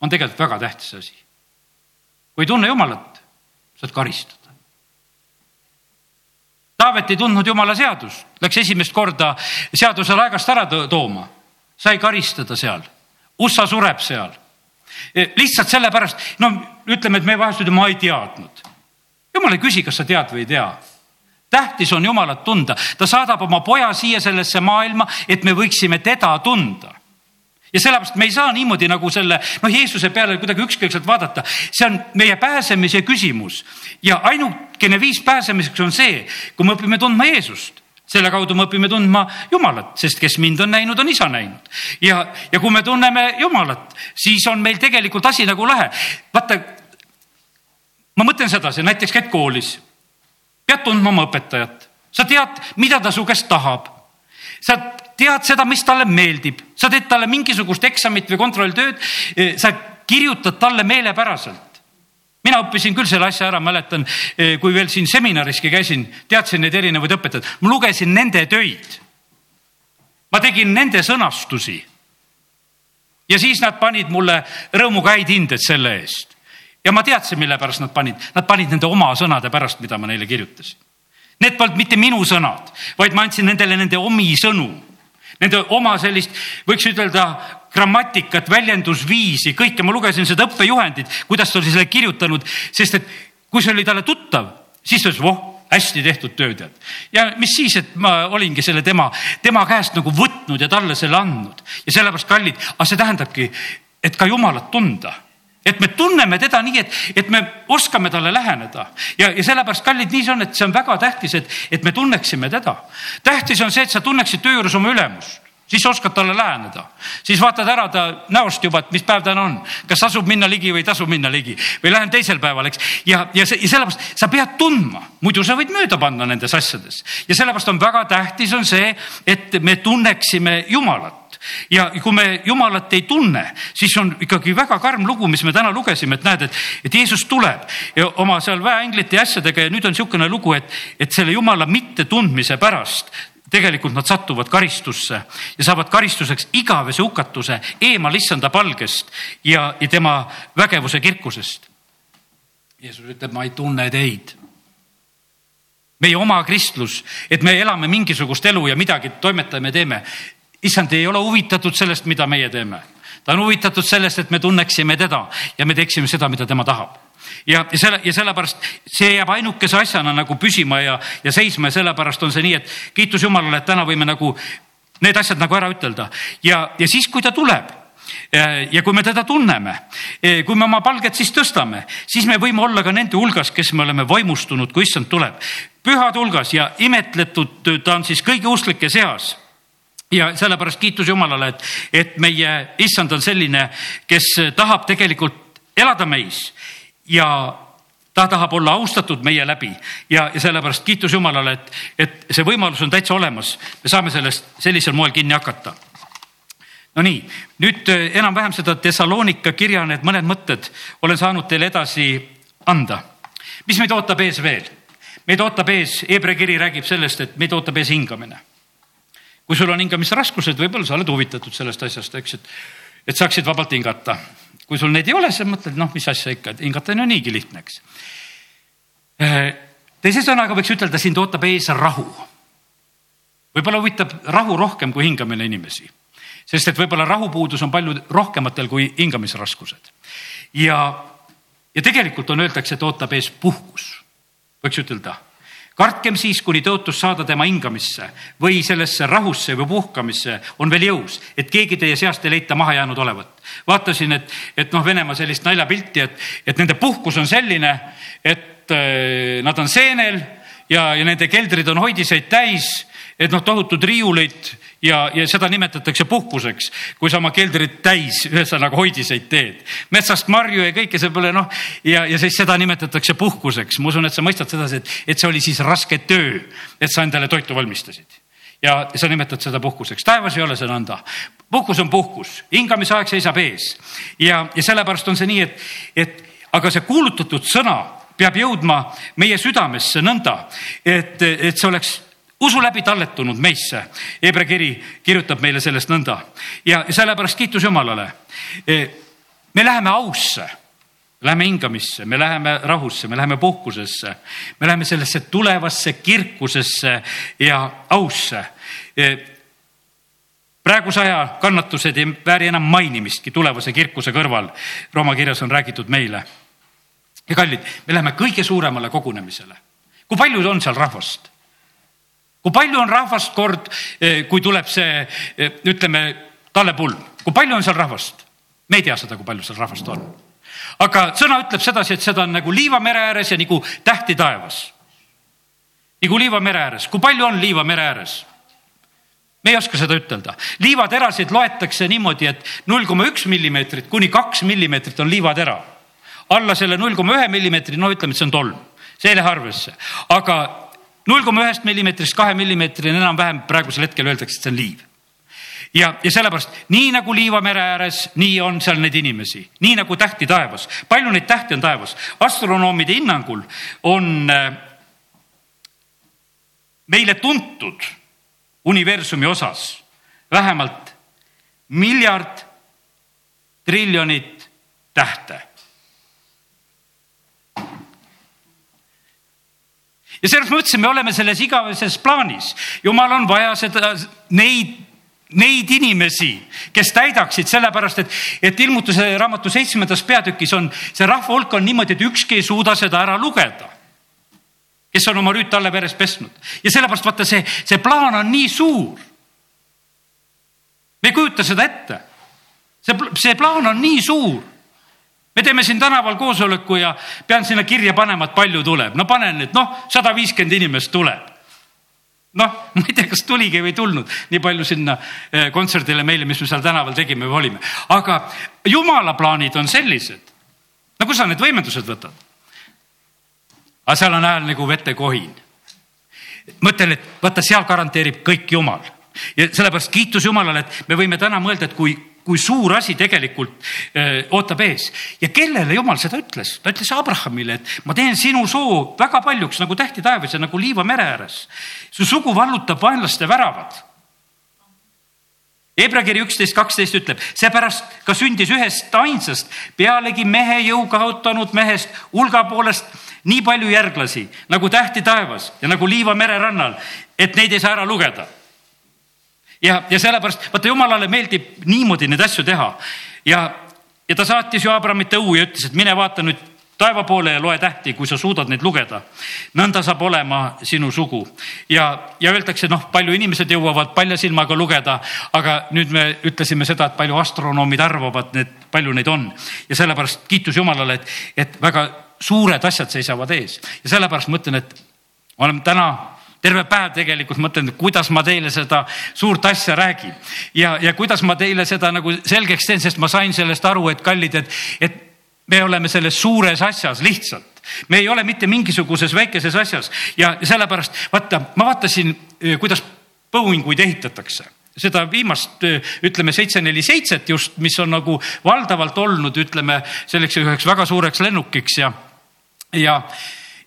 on tegelikult väga tähtis asi kui ei tunne Jumalat, saad karistada. Taavet ei tundnud Jumala seadust, läks esimest korda seaduse laegast ära tooma, sai karistada seal. USA sureb seal. E, lihtsalt sellepärast, no ütleme, et me vahest ütleme, ma ei teadnud. jumal ei küsi, kas sa tead või ei tea tähtis on Jumalat tunda, ta saadab oma poja siia sellesse maailma, et me võiksime teda tunda ja sellepärast me ei saa niimoodi nagu selle noh, Jeesuse peale kuidagi ükskõikselt vaadata, see on meie pääsemise küsimus ja ainukene viis pääsemiseks on see, kui me õpime tundma Jeesust selle kaudu me õpime tundma Jumalat, sest kes mind on näinud, on isa näinud. ja, ja kui me tunneme Jumalat, siis on meil tegelikult asi nagu lahe. vaata, ma mõtlen sedasi, näiteks käid koolis, pead tundma oma õpetajat, sa tead, mida ta su käest tahab. sa tead seda, mis talle meeldib, sa teed talle mingisugust eksamit või kontrolltööd, e, sa kirjutad talle meelepäraselt mina õppisin küll selle asja ära, mäletan, e, kui veel siin seminariski käisin, teadsin neid erinevaid õpetajaid, ma lugesin nende töid. ma tegin nende sõnastusi. ja siis nad panid mulle rõõmuga häid hindeid selle eest. ja ma teadsin, mille pärast nad panid, nad panid nende oma sõnade pärast, mida ma neile kirjutasin. Need polnud mitte minu sõnad, vaid ma andsin nendele nende omi sõnu nende oma sellist, võiks ütelda grammatikat, väljendusviisi, kõike, ma lugesin seda õppejuhendit, kuidas ta oli selle kirjutanud, sest et kui see oli talle tuttav, siis ta ütles, voh, hästi tehtud töö tead. ja mis siis, et ma olingi selle tema, tema käest nagu võtnud ja talle selle andnud. Ja sellepärast kallid, aga see tähendabki, et ka Jumalat tunda et me tunneme teda nii, et, et me oskame talle läheneda. Ja, ja sellepärast, kallid, nii see on, et see on väga tähtis, et, et me tunneksime teda. tähtis on see, et sa tunneksid töö juures oma ülemust siis oskad talle läheneda, siis vaatad ära ta näost juba, et mis päev täna on, kas tasub minna ligi või ei tasu minna ligi. Või lähen teisel päeval, eks. ja, ja, ja sellepärast sa pead tundma, muidu sa võid mööda panna nendes asjades. Ja sellepärast on väga tähtis on see, et me tunneksime Jumalat ja kui me Jumalat ei tunne, siis on ikkagi väga karm lugu, mis me täna lugesime, et näed, et, et Jeesus tuleb ja oma seal väeinglite ja asjadega ja nüüd on niisugune lugu, et, et selle Jumala mittetundmise pärast tegelikult nad satuvad karistusse ja saavad karistuseks igavese hukatuse eemal issanda palgest ja, ja tema vägevuse kirkusest. Jeesus ütleb, ma ei tunne teid meie oma kristlus, et me elame mingisugust elu ja midagi toimetame, teeme, issand ei ole huvitatud sellest, mida meie teeme. ta on huvitatud sellest, et me tunneksime teda ja me teeksime seda, mida tema tahab. ja, selle ja sellepärast see jääb ainukese asjana nagu püsima ja, ja seisma ja sellepärast on see nii, et kiitus Jumalale, et täna võime nagu need asjad nagu ära ütelda ja, ja siis, kui ta tuleb ja kui me teda tunneme, kui me oma palget siis tõstame, siis me võime olla ka nende hulgas, kes me oleme vaimustunud, kui issand tuleb. pühade hulgas ja imetletud ta on siis kõigi usklike seas ja sellepärast kiitus Jumalale, et, et meie issand on selline, kes tahab tegelikult elada meis ja ta tahab olla austatud meie läbi ja, ja sellepärast kiitus Jumalale, et, et see võimalus on täitsa olemas. me saame sellest sellisel moel kinni hakata. Nonii, nüüd eh, enam-vähem seda Thessalonika kirja need mõned mõtted olen saanud teile edasi anda. mis meid ootab ees veel? meid ootab ees, Hebra kiri räägib sellest, et meid ootab ees hingamine kui sul on hingamisraskused, võib-olla sa oled huvitatud sellest asjast, eks, et, et saaksid vabalt hingata. kui sul neid ei ole, siis mõtled, noh, mis asja ikka, et hingata on ju niigi lihtne, eks. Äh, teise sõnaga võiks ütelda, sind ootab ees rahu. võib-olla huvitab rahu rohkem kui hingamine inimesi, sest et võib-olla rahupuudus on palju rohkematel kui hingamisraskused. ja, ja tegelikult on, öeldakse, et ootab ees puhkus, võiks ütelda kartkem siis, kuni tõotus saada tema hingamisse või sellesse rahusse või puhkamisse on veel jõus, et keegi teie seast ei leita maha jäänud olevat. vaatasin, et, et noh, Venemaa sellist naljapilti, et, et nende puhkus on selline, et äh, nad on seenel ja, ja nende keldrid on hoidiseid täis, et noh, tohutud riiulid ja, ja seda nimetatakse puhkuseks, kui sa oma keldrit täis, ühesõnaga hoidiseid teed. metsast marju ja kõike see pole noh, ja, ja siis seda nimetatakse puhkuseks. ma usun, et sa mõistad sedasi, et, et see oli siis raske töö, et sa endale toitu valmistasid ja sa nimetad seda puhkuseks. taevas ei ole see nõnda. puhkus on puhkus, hingamisaeg seisab ees ja, ja sellepärast on see nii, et, et aga see kuulutatud sõna peab jõudma meie südamesse nõnda, et, et see oleks usu läbi talletunud meisse. Hebra kiri kirjutab meile sellest nõnda ja sellepärast kiitus Jumalale. E, me läheme ausse, läheme hingamisse, me läheme rahusse, me läheme puhkusesse, me läheme sellesse tulevasse kirkusesse ja ausse e, praeguse aja kannatused ei vääri enam mainimistki tulevase kirkuse kõrval. Rooma kirjas on räägitud meile. ja kallid, me läheme kõige suuremale kogunemisele. kui palju on seal rahvast? Kui palju on rahvast kord, eh, kui tuleb see, eh, ütleme, Kalle Pulm, kui palju on seal rahvast? me ei tea seda, kui palju seal rahvast on. aga sõna ütleb sedasi, et seda on nagu liiva mere ääres ja nagu tähti taevas. nagu liiva mere ääres, kui palju on liiva mere ääres? me ei oska seda ütelda. liivaterasid loetakse niimoodi, et null koma üks millimeetrit kuni kaks millimeetrit on liivatera. alla selle null koma ühe millimeetri, no ütleme, et see on tolm, see ei lähe arvesse, aga null koma ühest millimeetrist kahe millimeetrini enam-vähem praegusel hetkel öeldakse, et see on liiv ja, ja sellepärast nii nagu liiva mere ääres, nii on seal neid inimesi, nii nagu tähti taevas. palju neid tähti on taevas? astronoomide hinnangul on äh, meile tuntud universumi osas vähemalt miljard triljonit tähte ja selles mõttes me oleme selles igaveses plaanis. jumal on vaja seda, neid neid inimesi, kes täidaksid, sellepärast et, et ilmutuse raamatu seitsmendas peatükis on see rahva hulk on niimoodi, et ükski ei suuda seda ära lugeda. kes on oma rüüt talle veres pesnud ja sellepärast vaata see, see plaan on nii suur. me ei kujuta seda ette. see, see plaan on nii suur me teeme siin tänaval koosoleku ja pean sinna kirja panema, et palju tuleb. no panen, et noh, sada viiskümmend inimest tuleb. noh, ma ei tea, kas tuligi või ei tulnud nii palju sinna eh, kontserdile meile, mis me seal tänaval tegime või olime, aga jumala plaanid on sellised. no kus sa need võimendused võtad? aga seal on hääl nagu vetekohin. mõtlen, et vaata, seal garanteerib kõik jumal ja sellepärast kiitus Jumalale, et me võime täna mõelda, et kui kui suur asi tegelikult öö, ootab ees. ja kellele jumal seda ütles? ta ütles Abrahamile, et ma teen sinu soo väga paljuks nagu tähti taevas ja nagu liiva mere ääres. su sugu vallutab vaenlaste väravad. Hebra kiri üksteist, kaksteist ütleb, seepärast ka sündis ühest ainsast pealegi mehe jõu kaotanud mehest hulga poolest nii palju järglasi nagu tähti taevas ja nagu liiva mererannal, et neid ei saa ära lugeda ja, ja sellepärast vaata jumalale meeldib niimoodi neid asju teha. Ja, ja ta saatis ju Abramit õue ja ütles, et mine vaata nüüd taeva poole ja loe tähti, kui sa suudad neid lugeda. nõnda saab olema sinu sugu. Ja, ja öeldakse, noh, palju inimesed jõuavad palja silmaga lugeda, aga nüüd me ütlesime seda, et palju astronoomid arvavad, et palju neid on. Ja sellepärast kiitus Jumalale, et, et väga suured asjad seisavad ees. Ja sellepärast ma ütlen, et ma olen täna terve päev tegelikult mõtlen, kuidas ma teile seda suurt asja räägin. Ja, ja kuidas ma teile seda nagu selgeks teen, sest ma sain sellest aru, et kallid, et, et me oleme selles suures asjas lihtsalt. Me ei ole mitte mingisuguses väikeses asjas. Ja sellepärast vaata, ma vaatasin, eh, kuidas põuinguid ehitatakse. Seda viimast ütleme seitse neli seitset just, mis on nagu valdavalt olnud, ütleme selleks üheks väga suureks lennukiks ja, ja,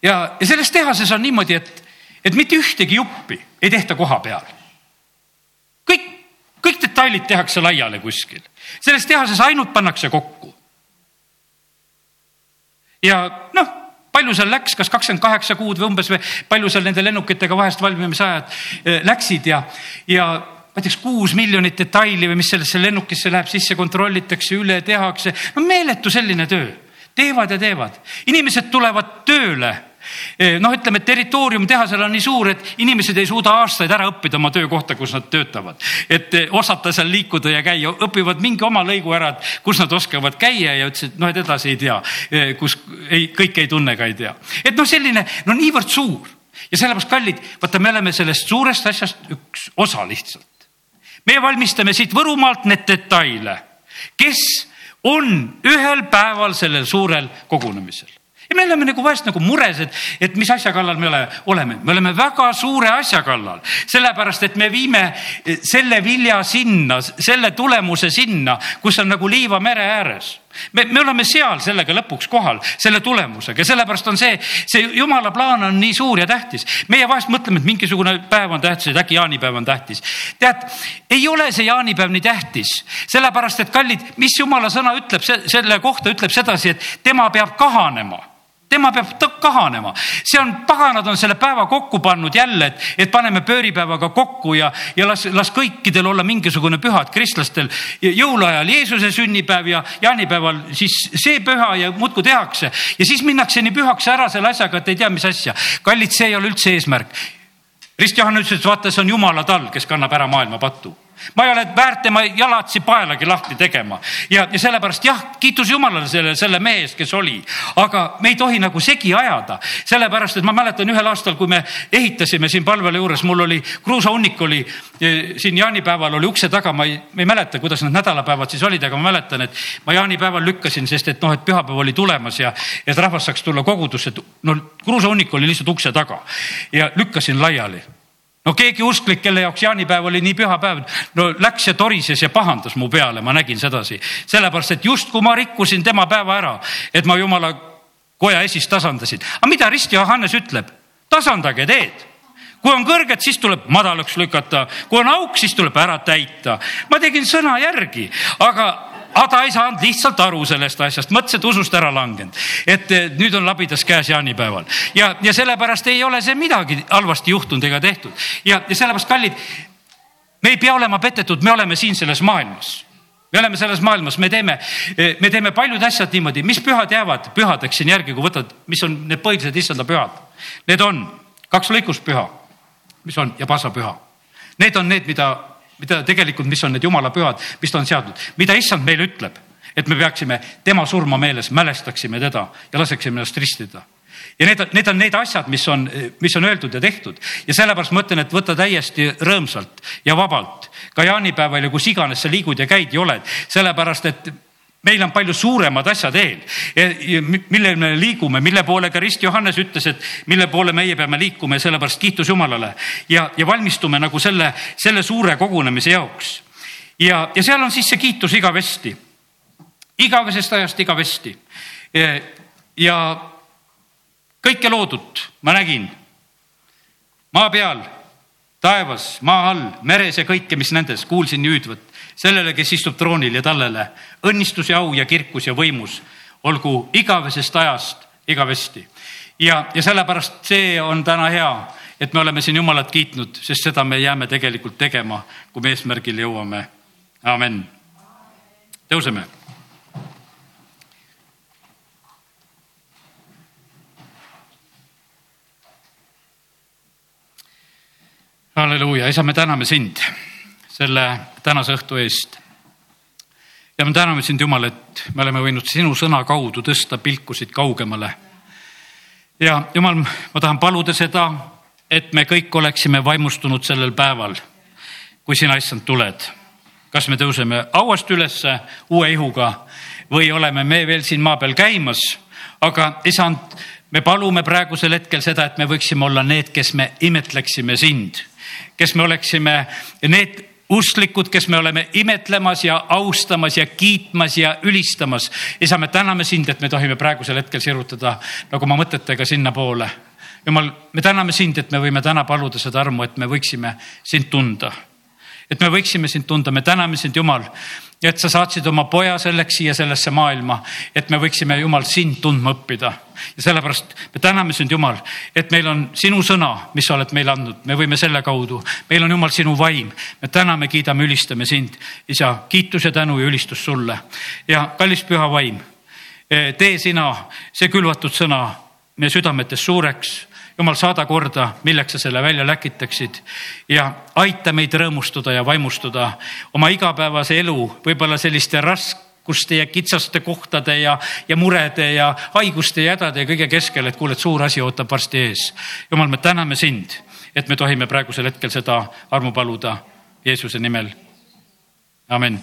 ja, ja selles tehases on niimoodi, et et mitte ühtegi juppi ei tehta koha peal. kõik, kõik detailid tehakse laiali kuskil, selles tehases ainult pannakse kokku. ja noh, palju seal läks, kas kakskümmend kaheksa kuud või umbes või palju seal nende lennukitega vahest valmimisajad eh, läksid ja, ja ma ei tea, kas kuus miljonit detaili või mis sellesse lennukisse läheb sisse, kontrollitakse üle, tehakse, no meeletu selline töö, teevad ja teevad, inimesed tulevad tööle noh, ütleme, territoorium tehasel on nii suur, et inimesed ei suuda aastaid ära õppida oma töökohta, kus nad töötavad. et osata seal liikuda ja käia, õpivad mingi oma lõigu ära, et kus nad oskavad käia ja ütlesid, noh, et edasi ei tea, kus ei, kõike ei tunne ka ei tea. et noh, selline no niivõrd suur ja sellepärast, kallid, vaata, me oleme sellest suurest asjast üks osa lihtsalt. me valmistame siit Võrumaalt need detaile, kes on ühel päeval sellel suurel kogunemisel ja me oleme nagu vahest nagu mures, et, et mis asja kallal me ole, oleme, me oleme väga suure asja kallal, sellepärast et me viime selle vilja sinna, selle tulemuse sinna, kus on nagu liiva mere ääres. Me, me oleme seal sellega lõpuks kohal, selle tulemusega. Ja sellepärast on see, see jumala plaan on nii suur ja tähtis. meie vahest mõtleme, et mingisugune päev on tähtis, et äkki jaanipäev on tähtis. tead, ei ole see jaanipäev nii tähtis, sellepärast et kallid, mis jumala sõna ütleb selle kohta, ütleb sedasi, et tema peab kahanema tema peab kahanema. see on, paganad on selle päeva kokku pannud jälle, et, et paneme pööripäevaga kokku ja, ja las, las kõikidel olla mingisugune püha, et kristlastel jõuluajal Jeesuse sünnipäev ja jaanipäeval siis see püha ja muudkui tehakse. ja siis minnakse nii pühaks ära selle asjaga, et ei tea, mis asja. kallid, see ei ole üldse eesmärk. Rist Johannes ütles, et vaata, see on jumala tall, kes kannab ära maailma patu ma ei ole väärt tema jalatsi paelagi lahti tegema. Ja, ja sellepärast jah, kiitus Jumalale selle, selle mehe eest, kes oli, aga me ei tohi nagu segi ajada, sellepärast et ma mäletan ühel aastal, kui me ehitasime siin palvele juures, mul oli kruusahunnik oli eh, siin jaanipäeval oli ukse taga, ma ei, ei mäleta, kuidas need nädalapäevad siis olid, aga ma mäletan, et ma jaanipäeval lükkasin, sest et noh, et pühapäev oli tulemas ja, et rahvas saaks tulla kogudusse, no kruusahunnik oli lihtsalt ukse taga. Ja lükkasin laiali no keegi usklik, kelle jaoks jaanipäev oli nii püha päev, no läks ja torises ja pahandas mu peale, ma nägin sedasi. sellepärast, et justkui ma rikkusin tema päeva ära, et ma jumala koja esis tasandasin. aga mida Rist Johannes ütleb? tasandage teed kui on kõrged, siis tuleb madalaks lükata, kui on auk, siis tuleb ära täita. ma tegin sõna järgi, aga aga ta ei saanud lihtsalt aru sellest asjast, mõtles, et usust ära langenud, et nüüd on labidas käes jaanipäeval. Ja, ja sellepärast ei ole see midagi halvasti juhtunud ega tehtud. Ja, ja sellepärast, kallid, me ei pea olema petetud, me oleme siin selles maailmas. Me oleme selles maailmas, me teeme, me teeme paljud asjad niimoodi, mis pühad jäävad? Pühadeks siin järgi, kui võtad, mis on need põhilised issanda pühad. Need on kaks lõikuspüha, mis on ja pasapüha. Need on need, mida mida tegelikult, mis on need jumala pühad, mis ta on seadnud, mida issand meile ütleb, et me peaksime tema surma meeles, mälestaksime teda ja laseksime ennast ristida. Ja need, need on need asjad, mis on, mis on öeldud ja tehtud. Ja sellepärast ma ütlen, et võta täiesti rõõmsalt ja vabalt. Ka jaanipäeval ja kus iganes sa liigud ja käid ja oled, sellepärast et meil on palju suuremad asjad eel, millel me liigume, mille poole ka Rist Johannes ütles, et mille poole meie peame liikuma ja sellepärast kiitus Jumalale. Ja, ja valmistume nagu selle, selle suure kogunemise jaoks. ja, ja seal on siis see kiitus igavesti, igavesest ajast igavesti. ja kõike loodut ma nägin. Maa peal, taevas, maa all, meres ja kõike, mis nendes, kuulsin hüüdvat sellele, kes istub troonil ja tallele õnnistus ja au ja kirkus ja võimus olgu igavesest ajast igavesti. ja, ja sellepärast see on täna hea, et me oleme siin Jumalat kiitnud, sest seda me jääme tegelikult tegema, kui me eesmärgile jõuame. amen. tõuseme halleluuja, isa, me täname sind selle tänase õhtu eest. ja me täname sind, Jumal, et me oleme võinud sinu sõna kaudu tõsta pilkusid kaugemale. ja Jumal, ma tahan paluda seda, et me kõik oleksime vaimustunud sellel päeval, kui sina, issand, tuled. kas me tõuseme hauast ülesse uue ihuga või oleme me veel siin maa peal käimas, aga isand, me palume praegusel hetkel seda, et me võiksime olla need, kes me imetleksime sind, kes me oleksime need usklikud, kes me oleme imetlemas ja austamas ja kiitmas ja ülistamas. isa, me täname sind, et me tohime praegusel hetkel sirutada nagu oma mõtetega sinnapoole. jumal, me täname sind, et me võime täna paluda seda armu, et me võiksime sind tunda. et me võiksime sind tunda, me täname sind, Jumal ja et sa saatsid oma poja selleks siia sellesse maailma, et me võiksime, Jumal, sind tundma õppida. ja sellepärast me täname sind, Jumal, et meil on sinu sõna, mis sa oled meile andnud, me võime selle kaudu, meil on, Jumal, sinu vaim. me täname, kiidame, ülistame sind, isa, kiitus ja tänu ja ülistus sulle ja kallis püha vaim, tee sina see külvatud sõna meie südametes suureks. Jumal, saada korda, milleks sa selle välja läkitaksid ja aita meid rõõmustada ja vaimustuda oma igapäevase elu, võib-olla selliste raskuste ja kitsaste kohtade ja, ja murede ja haiguste ja hädade ja kõige keskel, et kuule, et suur asi ootab varsti ees. jumal, me täname sind, et me tohime praegusel hetkel seda armu paluda Jeesuse nimel. amin